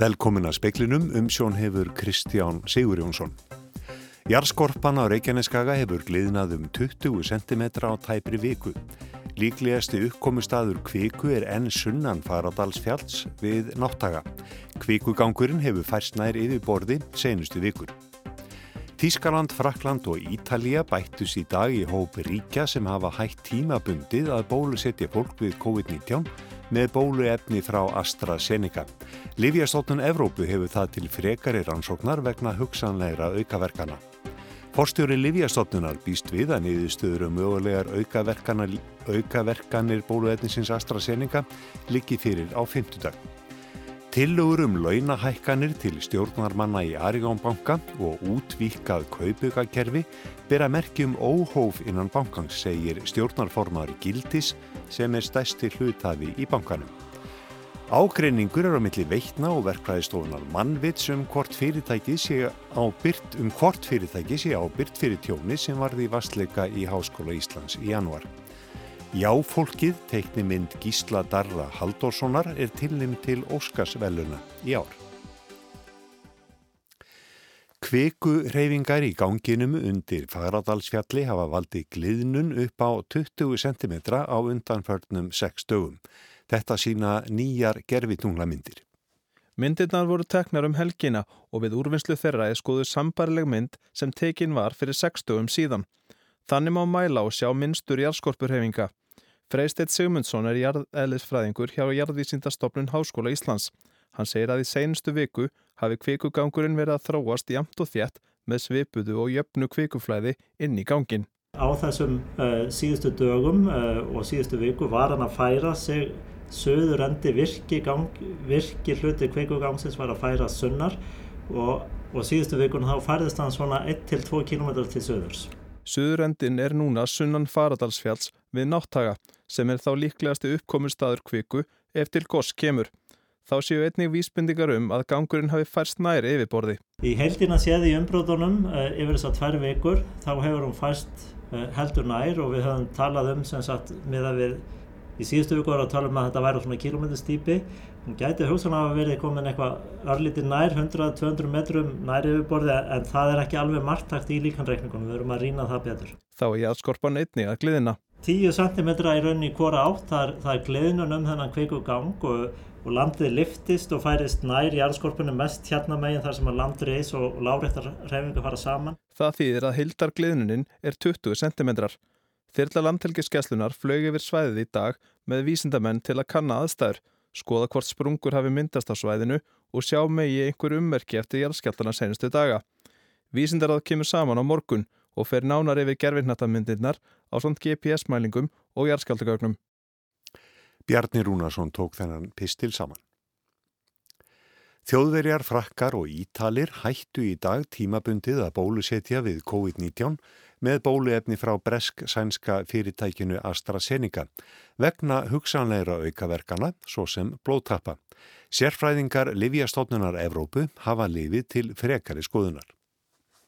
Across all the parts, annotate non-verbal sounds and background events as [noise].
Velkomin að speklinum um sjón hefur Kristján Sigur Jónsson. Jarskorpan á Reykjaneskaga hefur gliðnað um 20 cm á tæpri viku. Líklegasti uppkomustadur kviku er enn sunnan Faradalsfjalls við náttaga. Kvikugangurinn hefur færst nær yfir borði senustu vikur. Tískaland, Frakland og Ítalija bættus í dag í hópi ríkja sem hafa hægt tímabundið að bólusetja fólk við COVID-19 með bóluefni frá AstraZeneca. Livjastofnun Evrópu hefur það til frekari rannsóknar vegna hugsanleira aukaverkana. Forstjóri Livjastofnunar býst við að niðurstöður um mögulegar aukaverkanir bóluefnisins AstraZeneca liggi fyrir á fymtudag. Tillögur um launahækkanir til stjórnarmanna í Arigónbanka og útvíkað kaupugakerfi bera merkjum óhóf innan bankans, segir stjórnarformari Gildis sem er stæsti hlutafi í bankanum. Ágreiningur er á milli veitna og verklæðistofunar mannvits um hvort fyrirtæki sé ábyrt um fyrir tjóni sem varði vastleika í Háskóla Íslands í januar. Jáfólkið, teikni mynd Gísla Darra Haldórssonar, er tilnum til Óskarsvelluna í ár. Kveku reyfingar í ganginum undir Fagradalsfjalli hafa valdi gliðnun upp á 20 cm á undanförnum 6 dögum. Þetta sína nýjar gerfitunglamyndir. Myndirnar voru teknar um helgina og við úrvinnslu þeirra er skoðu sambarileg mynd sem tekin var fyrir 6 dögum síðan. Þannig má mæla og sjá minnstur jarðskorpurhefinga. Freisteit Sigmundsson er jarðeðlisfræðingur hjá Jarðvísindastofnun Háskóla Íslands. Hann segir að í seinustu viku hafi kvikugangurinn verið að þróast jamt og þjætt með svipuðu og jöfnu kvikuflæði inn í gangin. Á þessum uh, síðustu dögum uh, og síðustu viku var hann að færa sig söður endi virki, gang, virki hluti kvikugangsins var að færa sunnar og, og síðustu vikun þá færðist hann svona 1-2 km til söðurs. Suðurendin er núna sunnan Faradalsfjalls við náttaga sem er þá líklegasti uppkomur staður kviku eftir goss kemur. Þá séu einnig vísbendingar um að gangurinn hafi færst næri yfirborði. Í heldina séði í umbróðunum uh, yfir þess að tvær vikur þá hefur hún færst uh, heldur nær og við höfum talað um sem sagt með að við í síðustu viku var að tala um að þetta væri svona kilómetrstýpi. Hún gæti hugsan að verði komin eitthvað örlítið nær 100-200 metrum nær yfirborði en það er ekki alveg margtakt í líkanreikningunum. Við verum að rýna það betur. Þá er ég að skorpa neittni að gliðina. 10 cm í rauninni í hvora átt, það er, það er gliðnun um þennan kvikugang og og landið liftist og færist nær jarðskorpunum mest hérna meginn þar sem að landreis og láréttar reyfinga fara saman. Það þýðir að hildargliðnunin er 20 cm. Þyrla landhelgiskeslunar flög yfir svæðið í dag með vísindamenn til að kanna aðstæður, skoða hvort sprungur hafi myndast á svæðinu og sjá megi einhver ummerki eftir jarðskjaldana senustu daga. Vísindarað kemur saman á morgun og fer nánar yfir gerfinnatamindirnar á svont GPS-mælingum og jarðskjaldagögnum. Bjarni Rúnarsson tók þennan pistil saman. Þjóðverjar, frakkar og ítalir hættu í dag tímabundið að bólusetja við COVID-19 með bóluefni frá bresk-sænska fyrirtækinu AstraZeneca vegna hugsanleira aukaverkana svo sem blóttappa. Sérfræðingar Livjastofnunar Evrópu hafa lifið til frekari skoðunar.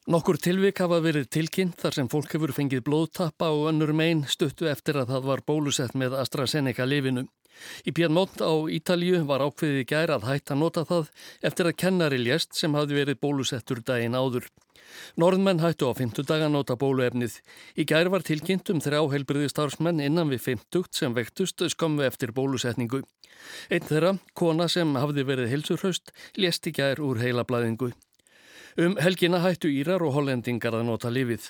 Nokkur tilvik hafa verið tilkynnt þar sem fólk hefur fengið blóðtappa og önnur megin stuttu eftir að það var bólusett með AstraZeneca lifinu. Í Piedmont á Ítalju var ákveðið í gær að hætta nota það eftir að kennari lést sem hafði verið bólusettur daginn áður. Norðmenn hættu á 50 daga nota bóluefnið. Í gær var tilkynnt um þrjá heilbriði starfsmenn innan við 50 sem vektust skömmu eftir bólusetningu. Einn þeirra, kona sem hafði verið heilsurhaust, lést í gær úr heilablaðingu. Um helgina hættu Írar og hollendingar að nota lifið.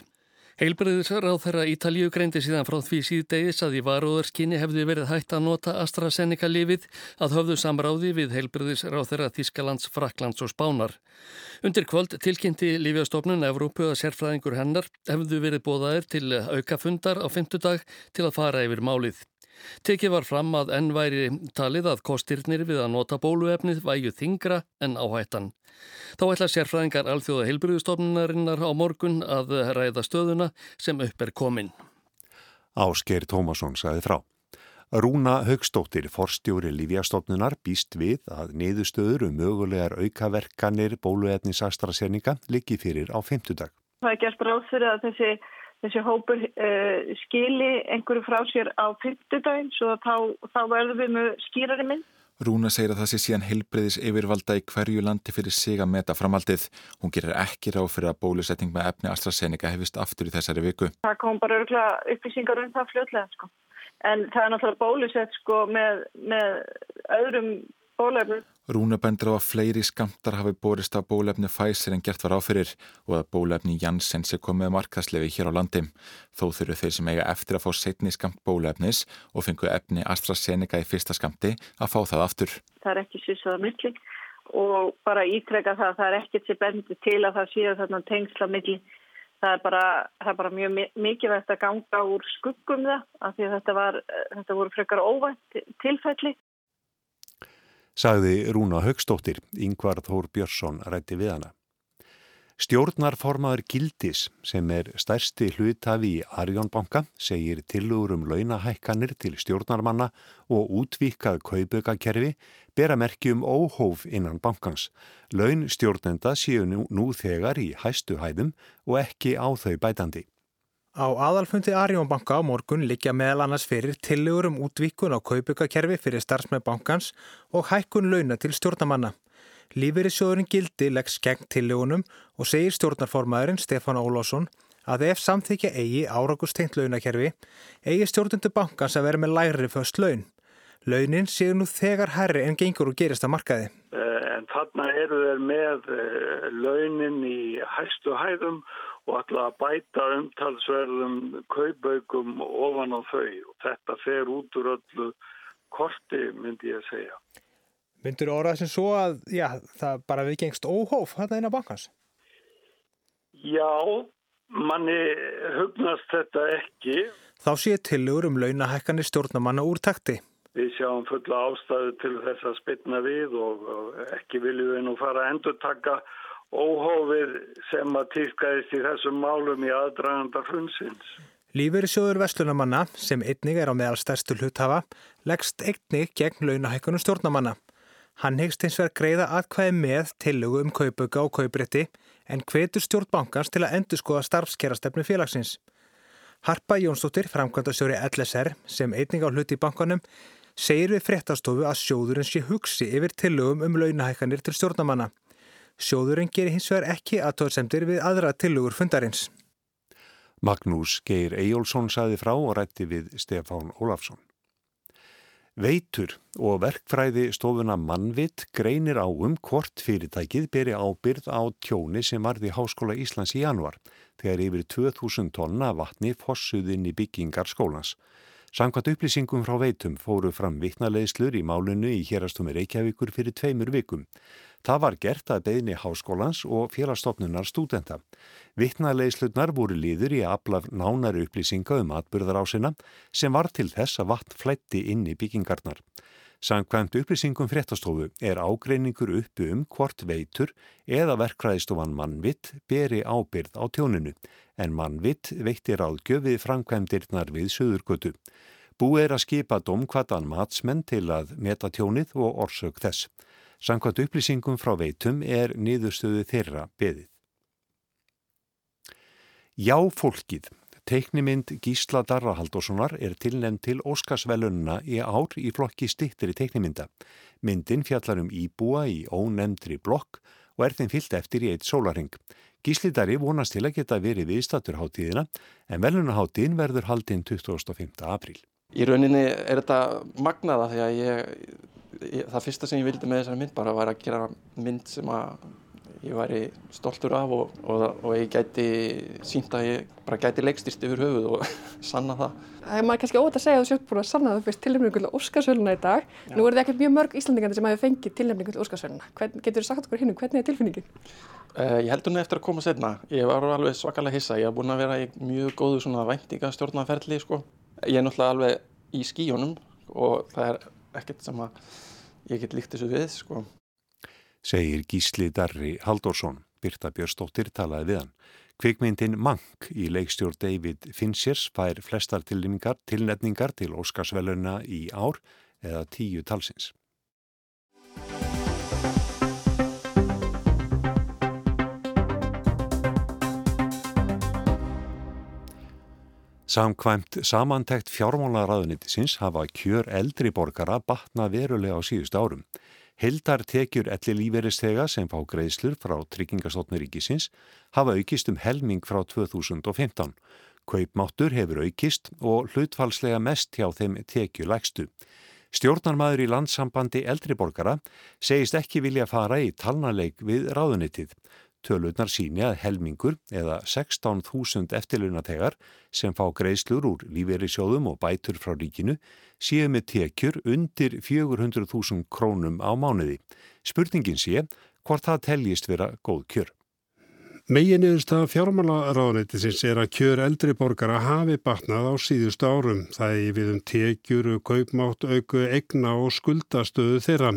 Heilbreyðisar á þeirra Ítalíu greindi síðan frá því síðdegis að í varóðarskinni hefði verið hætt að nota AstraZeneca lifið að höfðu samráði við heilbreyðisar á þeirra Þískalands, Fraklands og Spánar. Undir kvöld tilkynnti Lífjastofnun Evrópu að sérfræðingur hennar hefðu verið bóðaðir til aukafundar á fymtudag til að fara yfir málið. Tekið var fram að enn væri talið að kostirnir við að nota bóluefnið væju þingra en áhættan. Þá ætla sérfræðingar alþjóða heilbriðustofnunarinnar á morgun að ræða stöðuna sem upp er komin. Ásker Tómasson sagði frá. Rúna Högstóttir, forstjóri Lífjastofnunar, býst við að niðurstöður um mögulegar aukaverkanir bóluefnis AstraZeneca liggi fyrir á femtudag. Það er gert ráð fyrir að þessi þessi hópur uh, skili einhverju frá sér á fyrstudaginn svo þá, þá verðum við með skýrari minn. Rúna segir að það sé síðan heilbreyðis yfirvalda í hverju landi fyrir sig að meta framaldið. Hún gerir ekki ráð fyrir að bólusetning með efni AstraZeneca hefist aftur í þessari viku. Það kom bara örgulega upplýsingar um það fljótlega sko. En það er náttúrulega bólusett sko með, með öðrum bólefnum. Rúna bendur á að fleiri skamtar hafi borist af bólefni Pfizer en gert var áfyrir og að bólefni Janssen sé komið markaslefi hér á landi. Þó þurfu þeir sem eiga eftir að fá setni skamt bólefnis og fengu efni AstraZeneca í fyrsta skamti að fá það aftur. Það er ekki svisað milli og bara ítreka það að það er ekkert sem bendur til að það séu þarna tengsla milli. Það er bara, það er bara mjög mikilvægt að ganga úr skuggum það af því að þetta, var, þetta voru frekar óvænt tilfælli sagði Rúna Högstóttir, Yngvar Þór Björnsson rætti við hana. Stjórnarformaður Gildis, sem er stærsti hlutafi í Arjónbanka, segir tilugur um launahækkanir til stjórnarmanna og útvíkað kaupaukakerfi bera merkjum óhóf innan bankans. Laun stjórnenda séu nú, nú þegar í hæstu hæðum og ekki á þau bætandi. Á aðalfundi Arjónbanka á morgun liggja meðal annars fyrir tillegur um útvíkun á kaupaukakerfi fyrir starfsmenn bankans og hækkun launa til stjórnamanna. Lífeyrissjóðurinn gildi leggs gegn tillegunum og segir stjórnarformaðurinn Stefán Ólásson að ef samþykja eigi áragustengt launakerfi eigi stjórnundu bankans að vera með læri föst laun. Launin séu nú þegar herri en gengur og gerist að markaði. Eh, en þarna eru þeir með eh, launin í hæstu hæðum og ætla að bæta umtalsverðum kaupaukum ofan á þau og þetta fer út úr öllu korti myndi ég að segja. Myndur orðað sem svo að já, það bara viðgengst óhóf þetta inn á bankans? Já, manni hugnast þetta ekki. Þá sé tilugur um launahækkanir stjórnamanna úr takti. Við sjáum fulla ástæðu til þess að spilna við og ekki viljum við nú fara að endur taka óhófið sem að týrkaðist í þessum málum í aðdraganda hrunsins. Lífeyrisjóður Vestlunamanna, sem einnig er á meðal stærstu hluthafa, leggst einnig gegn launahækkunum stjórnamanna. Hann hegst hins vegar greiða aðkvæði með tillugu um kaupauka og kauprétti en hvetur stjórnbankans til að endur skoða starfskerastefnu félagsins. Harpa Jónsdóttir, framkvæmda sjóri LSR, sem einnig á hluti í bankanum, segir við fréttastofu að sjóðurinn sé hugsi yfir tillugum um launahækkanir til stjórnamanna. Sjóðurinn gerir hins vegar ekki aðtóðsemdir við aðra tilugur fundarins. Magnús Geir Eyjólfsson saði frá og rætti við Stefán Ólafsson. Veitur og verkfræði stofuna mannvitt greinir á um hvort fyrirtækið beri ábyrð á tjóni sem varði Háskóla Íslands í januar þegar yfir 2000 tonna vatni fossuðinn í byggingar skólans. Samkvæmt upplýsingum frá veitum fóru fram vittnalegslur í málunnu í hérastumir Reykjavíkur fyrir tveimur vikum. Það var gert að beðni háskólans og félagstofnunar stúdenta. Vittnalegslurnar voru líður í aflaf nánari upplýsinga um atbyrðarásina sem var til þess að vatn flætti inn í byggingarnar. Samkvæmt upplýsingum fréttastofu er ágreiningur uppi um hvort veitur eða verkræðistofan mannvitt beri ábyrð á tjóninu en mannvitt veitti ráðgjöfið framkvæmdirnar við söðurgötu. Búið er að skipa domkvatan matsmenn til að meta tjónið og orsök þess. Sankvæmt upplýsingum frá veitum er niðurstöðu þeirra beðið. Já fólkið. Teiknimynd Gísla Darra Haldurssonar er tilnefn til Óskarsvelununa í ár í flokki stittri teiknimynda. Myndin fjallar um íbúa í ónemndri blokk og er þeim fyllt eftir í eitt sólaring. Gíslidari vonast til að geta verið viðstaturháttíðina en velunaháttíðin verður haldinn 25. apríl. Í rauninni er þetta magnaða því að ég, það fyrsta sem ég vildi með þessari mynd bara var að gera mynd sem að ég væri stoltur af og, og, og ég gæti sínt að ég bara gæti leikstýrst yfir höfuð og [laughs] sanna það. Það er maður kannski óvægt að segja að þú sjöfn búin að sanna það fyrst tilnefningu til Óskarsvöluna í dag. Já. Nú eru það ekki mjög mörg Íslandingandi sem hafi fengið tilnefningu til Óskarsvöluna. Getur þú sagt okkur hinn um hvernig er tilfinningin? Uh, ég heldur nú eftir að koma setna. Ég var alveg svakalega hissa. Ég haf búin að vera í mjög góðu svona væntingastjórnaferli sko. Ég er náttúrulega alveg í skíjónum og það er ekkert sem að ég get líkt þessu við sko. Segir Gísli Darri Halldórsson. Birta Björnstóttir talaði við hann. Kvikmyndin Mank í leikstjórn David Finchers fær flestar tilnefningar til Óskarsveluna í ár eða tíu talsins. Samkvæmt samantækt fjármálaráðunitisins hafa kjör eldri borgara batna verulega á síðust árum. Hildar tekjur elli líferistega sem fá greiðslur frá Tryggingastofnur ríkisins hafa aukist um helming frá 2015. Kaupmáttur hefur aukist og hlutfalslega mest hjá þeim tekjulægstu. Stjórnarmæður í landsambandi eldriborgara segist ekki vilja fara í talnaleik við ráðunitið. Tölurnar síni að helmingur eða 16.000 eftirlunategar sem fá greiðslur úr lífeyri sjóðum og bætur frá ríkinu séu með tekjur undir 400.000 krónum á mánuði. Spurningin sé hvort það teljist vera góð kjör. Meginniðursta fjármálaráðnættisins er að kjör eldri borgara hafi batnað á síðustu árum. Það er við um tekjur, kaupmátt, auku, egna og skuldastöðu þeirra.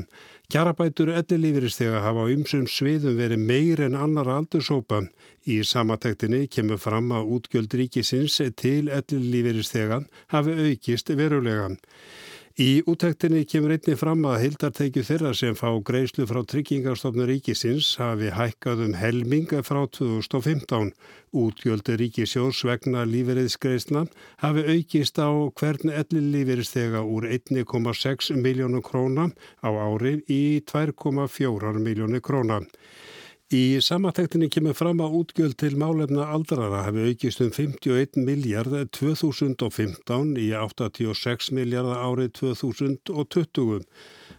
Kjarabætur ellilífiristega hafa á ymsum sviðum verið meir en annar aldursópa. Í samatektinni kemur fram að útgjöld ríkisins til ellilífiristegan hafi aukist verulegan. Í útæktinni kemur einni fram að hildartekju þeirra sem fá greiðslu frá tryggingarstofnur ríkisins hafi hækkað um helminga frá 2015. Útgjöldi ríkisjós vegna lífeyriðsgreiðsna hafi aukist á hvern elli lífeyriðstega úr 1,6 miljónu króna á ári í 2,4 miljónu króna. Í samantektinni kemur fram að útgjöld til málefna aldrara hafi aukist um 51 miljard 2015 í 86 miljard árið 2020.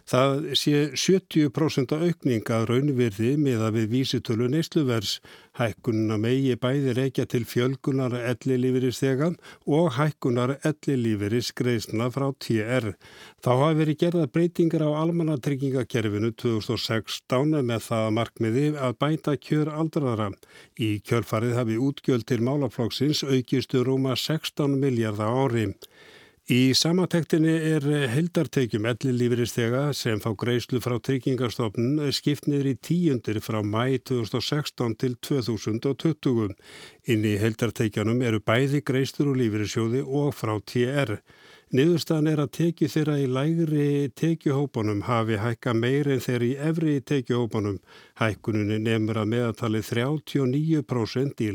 Það sé 70% aukning að raunvirði með að við vísitölu neysluverðs. Hækkunna megi bæði reykja til fjölgunar ellilífiristegan og hækkunar ellilífirisgreisna frá TR. Þá hafi verið gerða breytingar á almannatryggingakerfinu 2016 með það markmiði að bæta kjör aldrara. Í kjörfarið hafi útgjöld til málaflokksins aukistu rúma 16 miljardar árið. Í samatektinni er heldartekjum ellilífuristega sem fá greiðslu frá tryggingarstofnun skiptniður í tíundir frá mæ 2016 til 2020. Inn í heldartekjanum eru bæði greiðslur úr lífurissjóði og frá TR. Niðurstaðan er að tekju þeirra í lægri tekjuhópanum hafi hækka meir en þeirri í efri tekjuhópanum. Hækkuninni nefnur að meðatali 39% í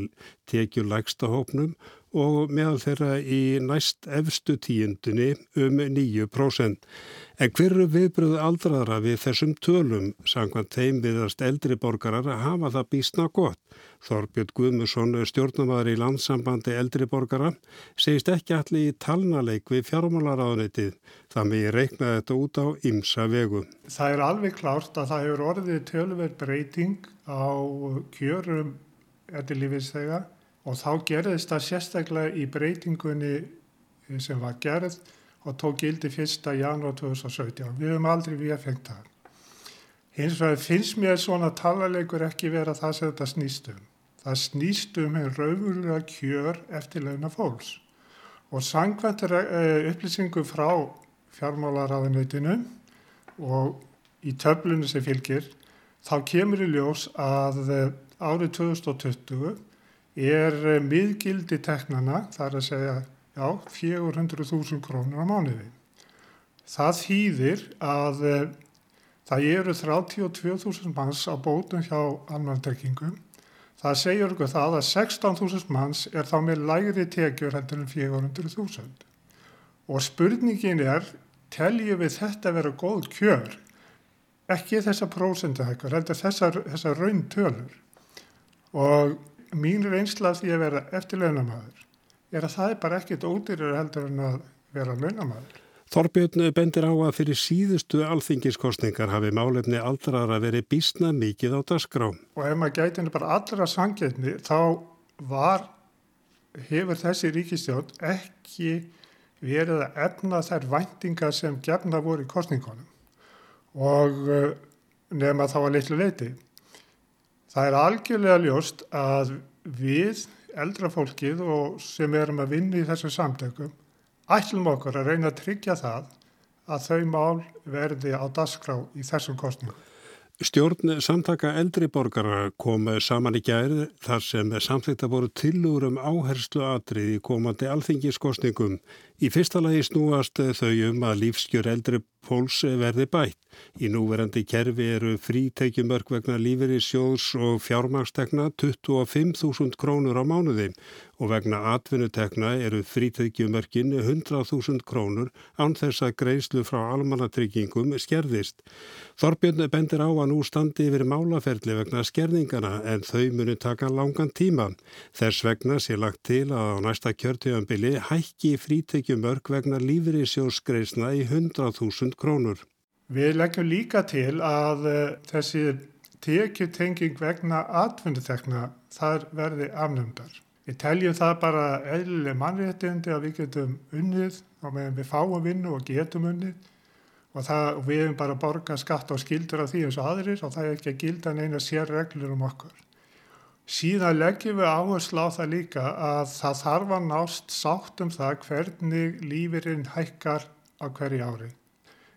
tekju lægsta hópnum og meðal þeirra í næst efstu tíundinni um 9%. En hverju viðbröðu aldraðra við þessum tölum, sangvað þeim viðast eldri borgarar, hafa það bísna gott. Þorbjörn Guðmusson, stjórnumæður í landsambandi eldri borgara, segist ekki allir í talnaleik við fjármálaráðunitið. Það með ég reiknaði þetta út á ymsa vegu. Það er alveg klárt að það hefur orðið tölverð breyting á kjörum eldilífisþega og þá gerðist það sérstaklega í breytingunni eh, sem var gerð og tók gildi 1. janúar 2017. Við höfum aldrei við að fengta það. Hins vegar finnst mér svona talaleikur ekki vera það sem þetta snýst um. Það snýst um einn raunverulega kjör eftir launa fólks. Og sangvænt eh, upplýsingu frá fjármálaráðinveitinu og í töflunum sem fylgir, þá kemur í ljós að eh, árið 2020 er eh, miðgildi teknana, það er að segja, já, 400.000 krónur á mánuði. Það þýðir að e, það eru 32.000 manns á bótum hjá almanntryggingum. Það segjur okkur það að 16.000 manns er þá með lægri tekjur hendur en 400.000. Og spurningin er, teljum við þetta vera góð kjör? Ekki þessa prósenduhækkur, heldur þessa, þessa rauntölur. Og mín reynsla því að vera eftirlaunamaður er að það er bara ekkit ódýrar heldur en að vera launamaður. Þorbjörn bendir á að fyrir síðustu alþingiskostningar hafi málefni aldrar að veri bísna mikið á dasgrá. Og ef maður gæti henni bara allra sangetni þá var, hefur þessi ríkistjón ekki verið að efna þær væntingar sem gefna voru í kostningunum og eh, nefna þá að litlu leiti. Það er algjörlega ljóst að við, eldra fólkið og sem erum að vinna í þessu samtökum, ætlum okkur að reyna að tryggja það að þau mál verði á dasgrá í þessum kostningum. Stjórn samtaka eldri borgara kom saman í gæri þar sem samþýtta voru tilúrum áherslu atrið í komandi alþingiskostningum. Í fyrsta lagi snúast þau um að lífskjör eldri póls verði bætt. Í núverandi kerfi eru frítekjumörk vegna lífeyri sjóðs og fjármagstekna 25.000 krónur á mánuði og vegna atvinnutekna eru frítekjumörkin 100.000 krónur án þess að greiðslu frá almannatryggingum skerðist. Þorbjörn bendir á að nú standi yfir málaferli vegna skerðingana en þau munu taka langan tíma. Þess vegna sé lagt til að á næsta kjörtíðanbili hækki frítekjumörk vegna lífeyri sjóðsgreisna í 100.000 krónur. Við leggjum líka til að uh, þessi tekjutenging vegna atvindutekna þar verði afnumdar. Við teljum það bara eðlileg mannréttindi að við getum unnið og meðan við fáum vinnu og getum unnið og, það, við hefum bara borgað skatt og skildur af því eins og aðrir og það er ekki að gilda neina sér reglur um okkur. Síðan leggjum við áherslu á það líka að það þarf að nást sátt um það hvernig lífirinn hækkar á hverju ári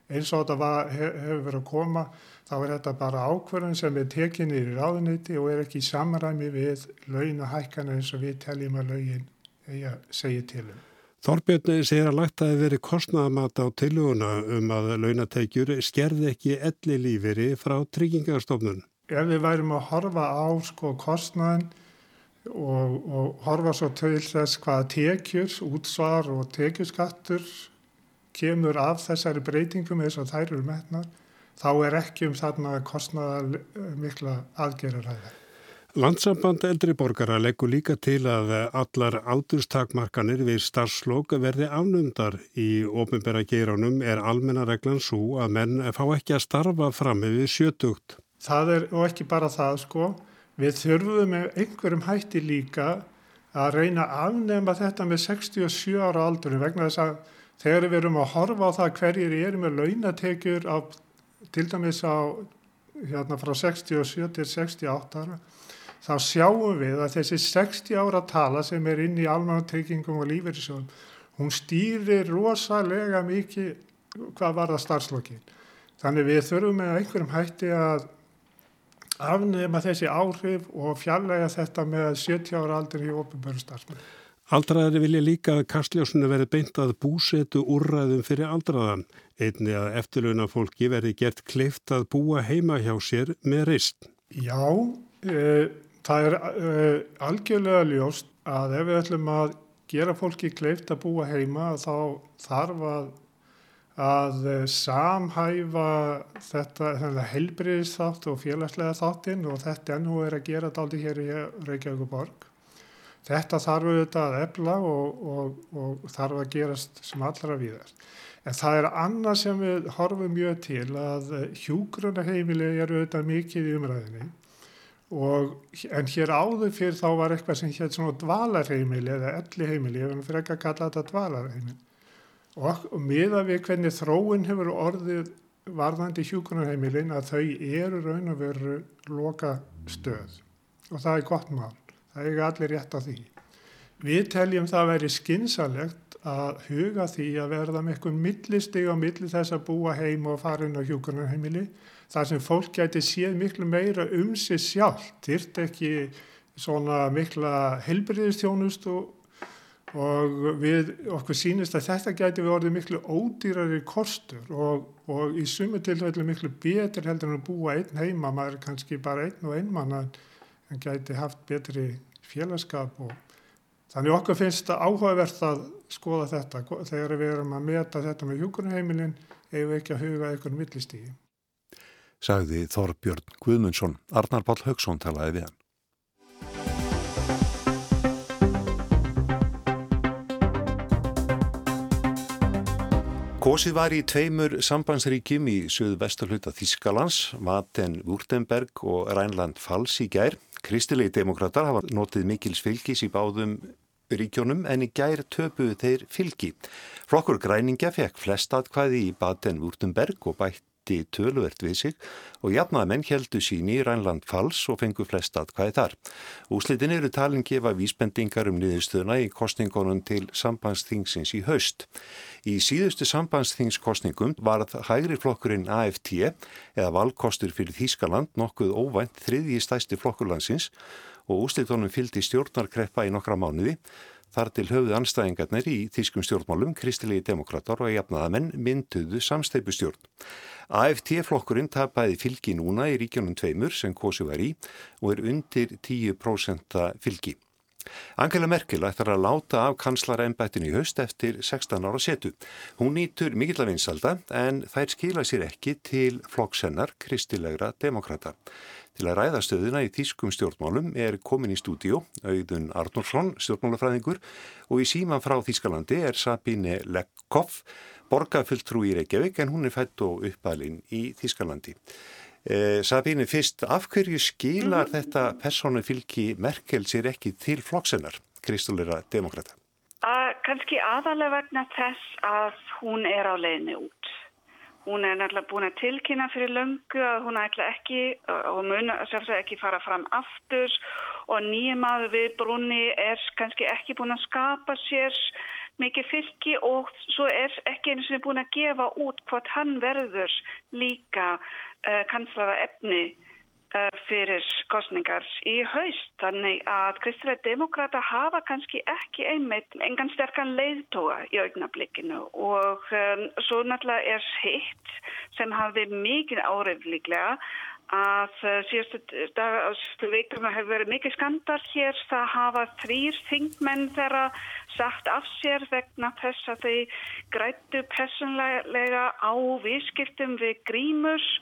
eins og þetta var, hef, hefur verið að koma þá er þetta bara ákverðin sem er tekinir í ráðuniti og er ekki í samræmi við launahækana eins og við teljum að laugin segja til um. Þorbjörni segir að lagt að veri kostnaðamata á tiluguna um að launateikjur skerði ekki elli líferi frá tryggingarstofnun. Ef við værim að horfa á sko kostnaðin og, og horfa svo til þess hvaða tekjur, útsvar og tekjurskattur kemur af þessari breytingum eins og þær eru metnar, þá er ekki um þarna kostnaða mikla aðgerðaræða. Landsamband eldri borgara leggur líka til að allar aldurstakmarkanir við starfslokk verði afnumdar í ofinbæra geiranum er almennareglan svo að menn fá ekki að starfa fram við sjötugt. Það er og ekki bara það sko, við þurfum með einhverjum hætti líka að reyna að afnema þetta með 67 ára aldurum vegna þess að þegar við erum að horfa á það hverjir eru með launatekjur á, til dæmis á hérna frá 67 til 68 ára þá sjáum við að þessi 60 ára tala sem er inn í almanatryggingum og lífeyrisjóðum hún stýrir rosalega mikið hvað var það starfslokkin þannig við þurfum með einhverjum hætti að afnema þessi áhrif og fjallega þetta með 70 ára aldur í ofinböru starfsmenn Aldraðari vilja líka að kastljósunu verði beint að búsetu úrræðum fyrir aldraðan, einni að eftirlauna fólki verði gert kleift að búa heima hjá sér með reist. Já, e, það er e, algjörlega ljóst að ef við ætlum að gera fólki kleift að búa heima þá þarf að, að samhæfa þetta, helbriðisþátt og félagslega þáttinn og þetta ennú er að gera þetta aldrei hér í Reykjavík borg. Þetta þarf auðvitað að efla og, og, og þarf að gerast sem allra víðar. En það er annað sem við horfum mjög til að hjúgrunaheimili er auðvitað mikið í umræðinni og en hér áður fyrir þá var eitthvað sem hér svona dvalarheimili eða elli heimili, ég verður fyrir ekki að kalla þetta dvalarheimili og, og miða við hvernig þróun hefur orðið varðandi hjúgrunaheimilin að þau eru raun og veru loka stöð og það er gott mál. Það er allir rétt á því. Við teljum það að veri skinsalegt að huga því að verða með eitthvað millisteg á milli þess að búa heim og fara inn á hjókunarheimili þar sem fólk gæti séð miklu meira um sig sjálf, dyrt ekki svona mikla helbriðistjónust og, og við okkur sínist að þetta gæti við orðið miklu ódýrari kostur og, og í sumu tilfellu miklu betur heldur en að búa einn heima, maður er kannski bara einn og einmann en gæti haft betri félagskap og þannig okkur finnst það áhugavert að skoða þetta þegar við erum að meta þetta með hjúkurheimilin ef við ekki að huga einhvern millistígi. Sagði Þorbjörn Guðmundsson, Arnar Pál Haugsson talaði við hann. Kosið var í tveimur sambandsríkjum í söðu vesturhluta Þískalands, Vaten-Württemberg og Rænland-Fals í gær. Kristilegi demokrater hafa notið mikils fylgis í báðum ríkjónum en í gær töpuðu þeir fylgi. Flokkur græningja fekk flest atkvæði í Baden-Württemberg og bætt bætti töluvert við sig og jafnaðmenn heldu síni í Rænland fals og fengu flest aðkvæði þar. Úslitin eru talin gefa vísbendingar um niðurstöðuna í kostningunum til sambandsþingsins í haust. Í síðustu sambandsþingskostningum var hægri flokkurinn AFT eða valkostur fyrir Þískaland nokkuð óvænt þriðji stæsti flokkurlandsins og úslitunum fylgdi stjórnarkreppa í nokkra mánuði Þar til höfuð anstæðingarnir í þýskum stjórnmálum, kristilegi demokrater og jafnaðamenn mynduðu samsteipustjórn. AFT-flokkurinn tapaði fylgi núna í ríkjónum tveimur sem Kosi var í og er undir 10% fylgi. Angela Merkel ætlar að láta af kanslarembættinu í höst eftir 16 ára setu. Hún nýtur mikill af vinsalda en þær skila sér ekki til flokksennar kristilegra demokrata. Til að ræða stöðuna í Þýskum stjórnmálum er komin í stúdíu auðun Arnórsson, stjórnmálafræðingur og í síman frá Þýskalandi er Sabine Lekkoff, borgarfulltrú í Reykjavík en hún er fætt og uppalinn í Þýskalandi. Eh, Sabine, fyrst, af hverju skilar mm. þetta persónu fylgi Merkel sér ekki til flokksennar, kristulera demokrata? Uh, Kanski aðalega vegna þess að hún er á leiðinu út. Hún er náttúrulega búin að tilkynna fyrir löngu að hún ætla ekki og mun sérstaklega ekki fara fram aftur. Og nýjum að við brunni er kannski ekki búin að skapa sér mikið fylgi og svo er ekki eins og búin að gefa út hvort hann verður líka uh, kanslara efni Eh, fyrir kostningar í haust. Þannig að kristilega demokrata hafa kannski ekki einmitt engan sterkan leiðtóa í augnablikkinu og um, svo náttúrulega er hitt sem hafði mikið árið líklega að uh, síðustu veikum hefur verið mikið skandal hér. Það hafa þrýr þingmenn þeirra sagt af sér vegna þess að þau grættu personlega á vískiptum við grímurs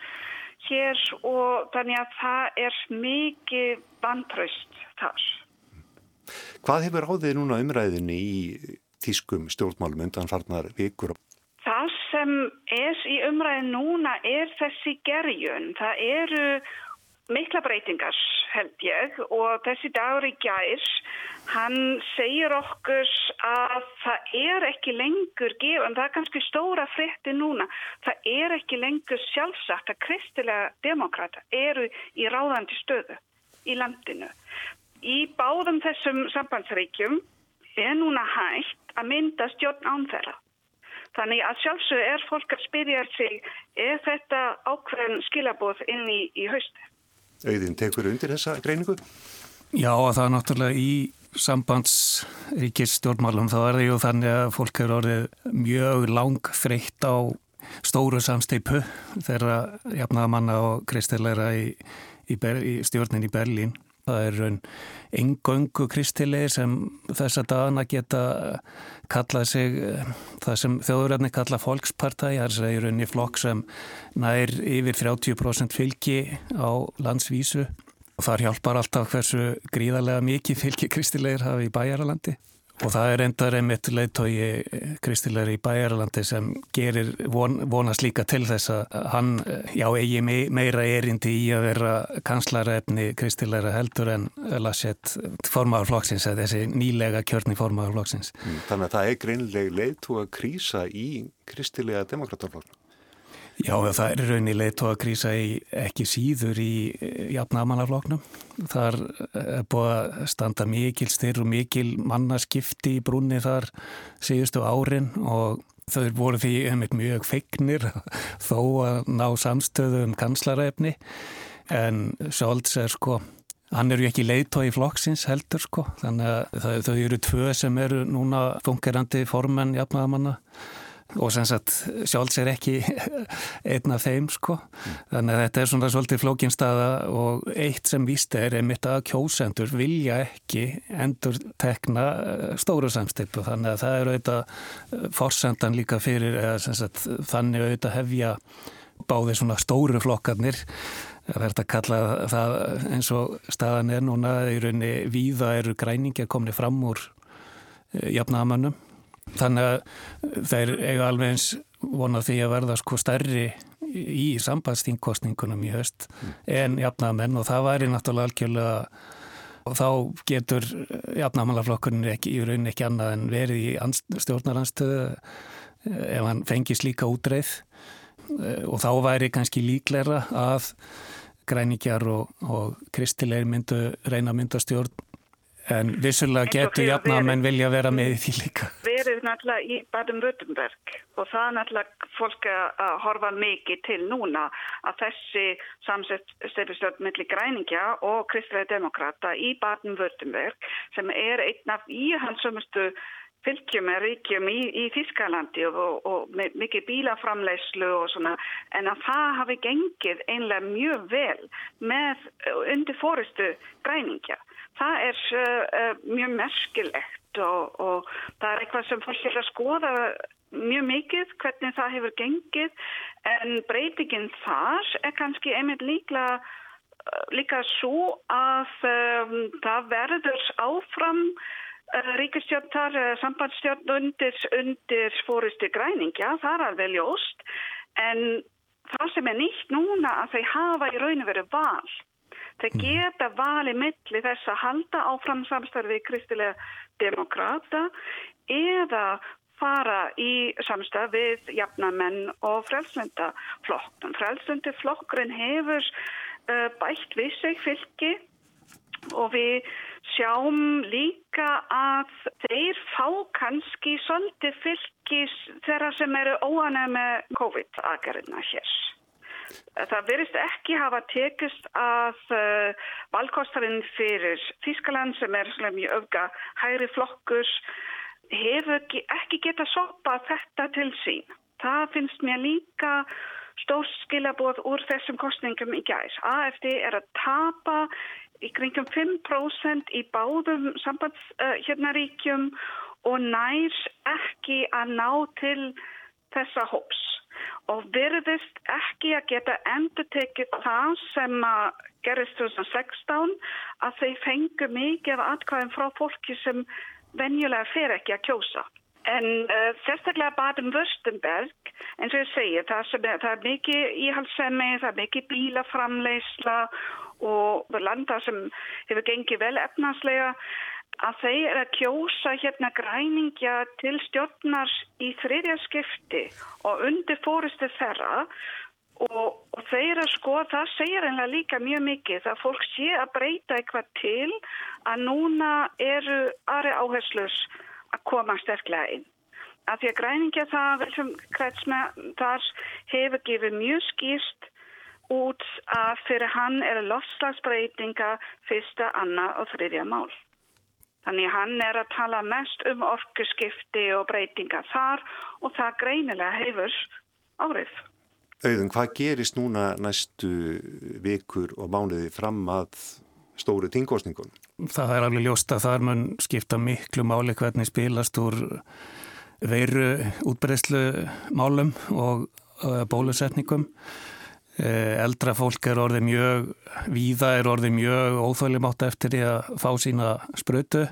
hér og þannig að það er mikið vantraust þar. Hvað hefur áðið núna umræðinni í tískum stjórnmálum undan farnar vikur? Það sem er í umræðin núna er þessi gerjun. Það eru mikla breytingar held ég og þessi dagur í gæs hann segir okkur að það er ekki lengur gefum, það er kannski stóra frétti núna, það er ekki lengur sjálfsagt að kristilega demokrata eru í ráðandi stöðu í landinu. Í báðum þessum sambandsreikjum er núna hægt að mynda stjórn ánþæra. Þannig að sjálfsög er fólk að spyrja sig, er þetta ákveðin skilabóð inn í, í haustu? Auðin, tekur undir þessa greiningu? Já, það er náttúrulega í sambandsríkistjórnmálum þá er það ju þannig að fólk eru orðið mjög lang þreytt á stóru samsteipu þeirra jafnaðamanna og kristilegra í, í, í stjórnin í Berlín. Það er raun engöngu kristilegir sem þess að dana geta kallað sig það sem þjóðuröfni kalla fólkspartæi, það er raun í flokk sem nær yfir 30% fylgi á landsvísu. Þar hjálpar alltaf hversu gríðarlega mikið fylgi kristilegir hafi í bæjaralandi og það er endar einmitt leiðtói kristilegir í bæjaralandi sem gerir von, vonast líka til þess að hann já eigi meira erindi í að vera kanslarefni kristilegra heldur en lasett formáðurflokksins eða þessi nýlega kjörni formáðurflokksins. Mm, þannig að það er greinleg leiðtú að krísa í kristilega demokrataflokkna. Já, það er raunilegt tóa að krísa í ekki síður í eh, jafnamannafloknum. Þar er eh, búið að standa mikil styr og mikil mannaskipti í brunni þar síðustu árin og þau voru því einmitt mjög feignir [laughs] þó að ná samstöðu um kanslaræfni en Sjólds er sko Hann eru ekki leiðtói í flokksins heldur sko, þannig að þau eru tvö sem eru núna fungerandi formenn jafnagamanna og sem sagt sjálfs er ekki [laughs] einn af þeim sko. Þannig að þetta er svona svolítið flókinstaða og eitt sem víst er einmitt að kjósendur vilja ekki endur tekna eh, stóru samstipu þannig að það er auðvitað eh, forsendan líka fyrir sagt, þannig auðvitað hefja báði svona stóru flokkarnir. Það verður að kalla það eins og staðan er núna í rauninni víða eru græningi að komni fram úr eh, jafnaðamannum Þannig að þeir eiga alveg eins vonað því að verða sko stærri í sambandsþingkostningunum í höst en jafnamenn og það væri náttúrulega algjörlega og þá getur jafnamannaflokkurinn ekki í raunin ekki annað en verið í stjórnaranstöðu eh, ef hann fengis líka útreið. Eh, og þá væri kannski líklæra að græningjar og, og kristilegir myndu reyna myndastjórn En vissulega getur jafna að menn vilja vera með því líka. Verið náttúrulega í Baden-Württemberg og það er náttúrulega fólk að horfa mikið til núna að þessi samstefnstjórn millir græningja og kristilega demokrata í Baden-Württemberg sem er einn af íhaldsumustu fylgjum er ríkjum í, í Þískalandi og, og, og mikið bílaframleyslu og svona en að það hafi gengið einlega mjög vel með undir fórustu græningja. Það er uh, mjög merkilegt og, og það er eitthvað sem fólk er að skoða mjög mikið hvernig það hefur gengið en breytingin þar er kannski einmitt líkla, líka svo að um, það verður áfram uh, ríkistjórnar, uh, sambandstjórn undir, undir fórusti græningja, það er alveg ljóst en það sem er nýtt núna að þeir hafa í rauninu verið val Þeir mm. geta valið milli þess að halda áfram samstarfi kristilega demokrata eða fara í samstað við jafnamenn og frelsendaflokknum. Frelsendaflokkurinn hefur uh, bætt við sig fylgi og við sjáum líka að þeir fá kannski svolítið fylgis þeirra sem eru óanæg með COVID-aðgerðina hér. Það verist ekki hafa tekist að uh, valkostarinn fyrir Þískaland sem er mjög öfga hægri flokkur hefur ekki geta sopa þetta til sín. Það finnst mér líka stór skilabóð úr þessum kostningum í gæs. AFD er að tapa í kringum 5% í báðum sambandshjörnaríkjum uh, og nær ekki að ná til þessa hóps og verðist ekki að geta endur tekið það sem gerist 2016 að þeir fengu mikið af atkvæðum frá fólki sem venjulega fer ekki að kjósa. En uh, sérstaklega Baden-Württemberg, eins og ég segi, það, er, það er mikið íhaldsemi, það er mikið bílaframleysla og landa sem hefur gengið vel efnarslega að þeir eru að kjósa hérna græningja til stjórnar í þriðja skipti og undir fórustu þeirra og, og þeir að sko það segir einlega líka mjög mikið það fólk sé að breyta eitthvað til að núna eru aðri áherslus að koma sterklega inn. Að því að græningja það þar hefur gefið mjög skýrst út að fyrir hann eru lofslagsbreytinga fyrsta, annað og þriðja mál. Þannig hann er að tala mest um orkuskipti og breytinga þar og það greinilega hefur árið. Auðun, hvað gerist núna næstu vikur og mánuði fram að stóru tingosningun? Það er alveg ljóst að þar mun skipta miklu máli hvernig spilast úr veiru útbreyðslu málum og bólusetningum. Eh, eldra fólk er orðið mjög víða, er orðið mjög óþálimátt eftir því að fá sína sprötu.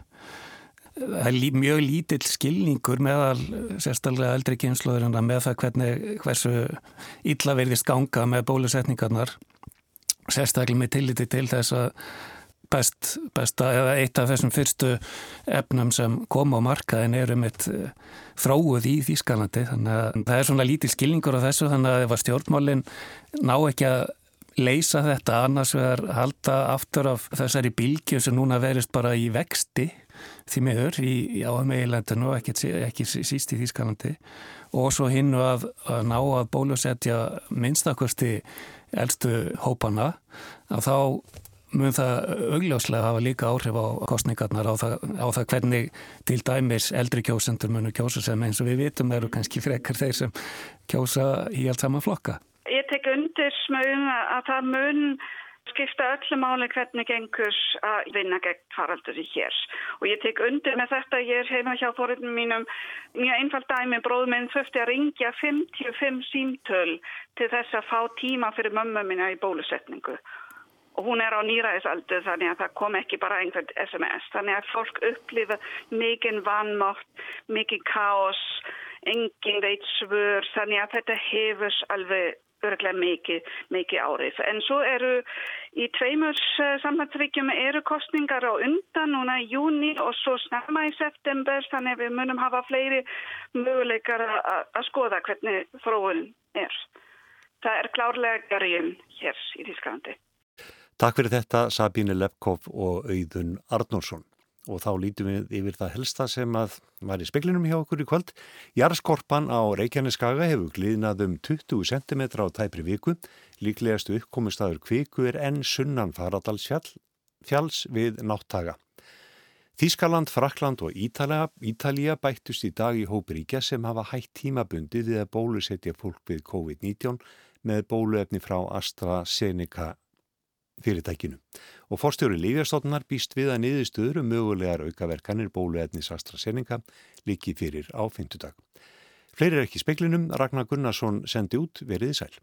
Það er mjög lítill skilningur meðal sérstaklega eldri kynnslóðurinn með það hvernig, hversu illa verðist ganga með bólusetningarnar. Sérstaklega með tilliti til þess að best, besta, eða eitt af þessum fyrstu efnum sem kom á markaðin er um eitt eh, í Þýskalandi. Þannig að það er svona lítið skilningur á þessu þannig að ef að stjórnmálinn ná ekki að leysa þetta annars vegar halda aftur af þessari bylgjum sem núna verist bara í vexti því meður í, áhagmegilandinu og ekki, ekki síst í Þýskalandi. Og svo hinnu að, að ná að bólusetja minnstakosti eldstu hópana að þá mun það augljóslega hafa líka áhrif á kostningarnar á það, á það hvernig til dæmis eldri kjósendur munu kjósa sem eins og við vitum eru kannski frekar þeir sem kjósa í allt saman flokka. Ég tek undir smögum að það mun skipta öllu máli hvernig gengur að vinna gegn faraldur í hér. Og ég tek undir með þetta ég er heima hjá fóröldum mínum. Mjög einfald dæmi bróðum minn þurfti að ringja 55 símtöl til þess að fá tíma fyrir mömmu minna í bólusetningu og hún er á nýræðisaldu þannig að það kom ekki bara einhvern SMS þannig að fólk upplifa mikið vannmátt, mikið káos engin veit svör þannig að þetta hefur alveg örglega mikið, mikið árið. En svo eru í tveimur eh, sambandsríkjum eru kostningar á undan núna í júni og svo snemma í september þannig að við munum hafa fleiri möguleikar að skoða hvernig þróun er. Það er klárlega garjum hér í Þísklandi. Takk fyrir þetta Sabíni Lepkov og Auðun Arnórsson. og þá lítum við yfir það helsta sem að var í speklinum hjá okkur í kvöld. Jarðskorpan á Reykjaneskaga hefur glíðnað um 20 cm á tæpri viku. Líklegastu uppkomustadur kviku er enn sunnan Faradalsfjalls við náttaga. Þískaland, Frakland og Ítalja, Ítalja bættust í dag í hópiríkja sem hafa hætt tímabundi við að bólusetja fólk við COVID-19 með bóluefni frá AstraZeneca fyrirtækinu. Og forstjóri Lífjastofnar býst við að niðurstöður um mögulegar aukaverkanir bóluefnis AstraZeneca líki fyrir á fymtudag. Fleiri er ekki speklinum, Ragnar Gunnarsson sendi út veriði sæl.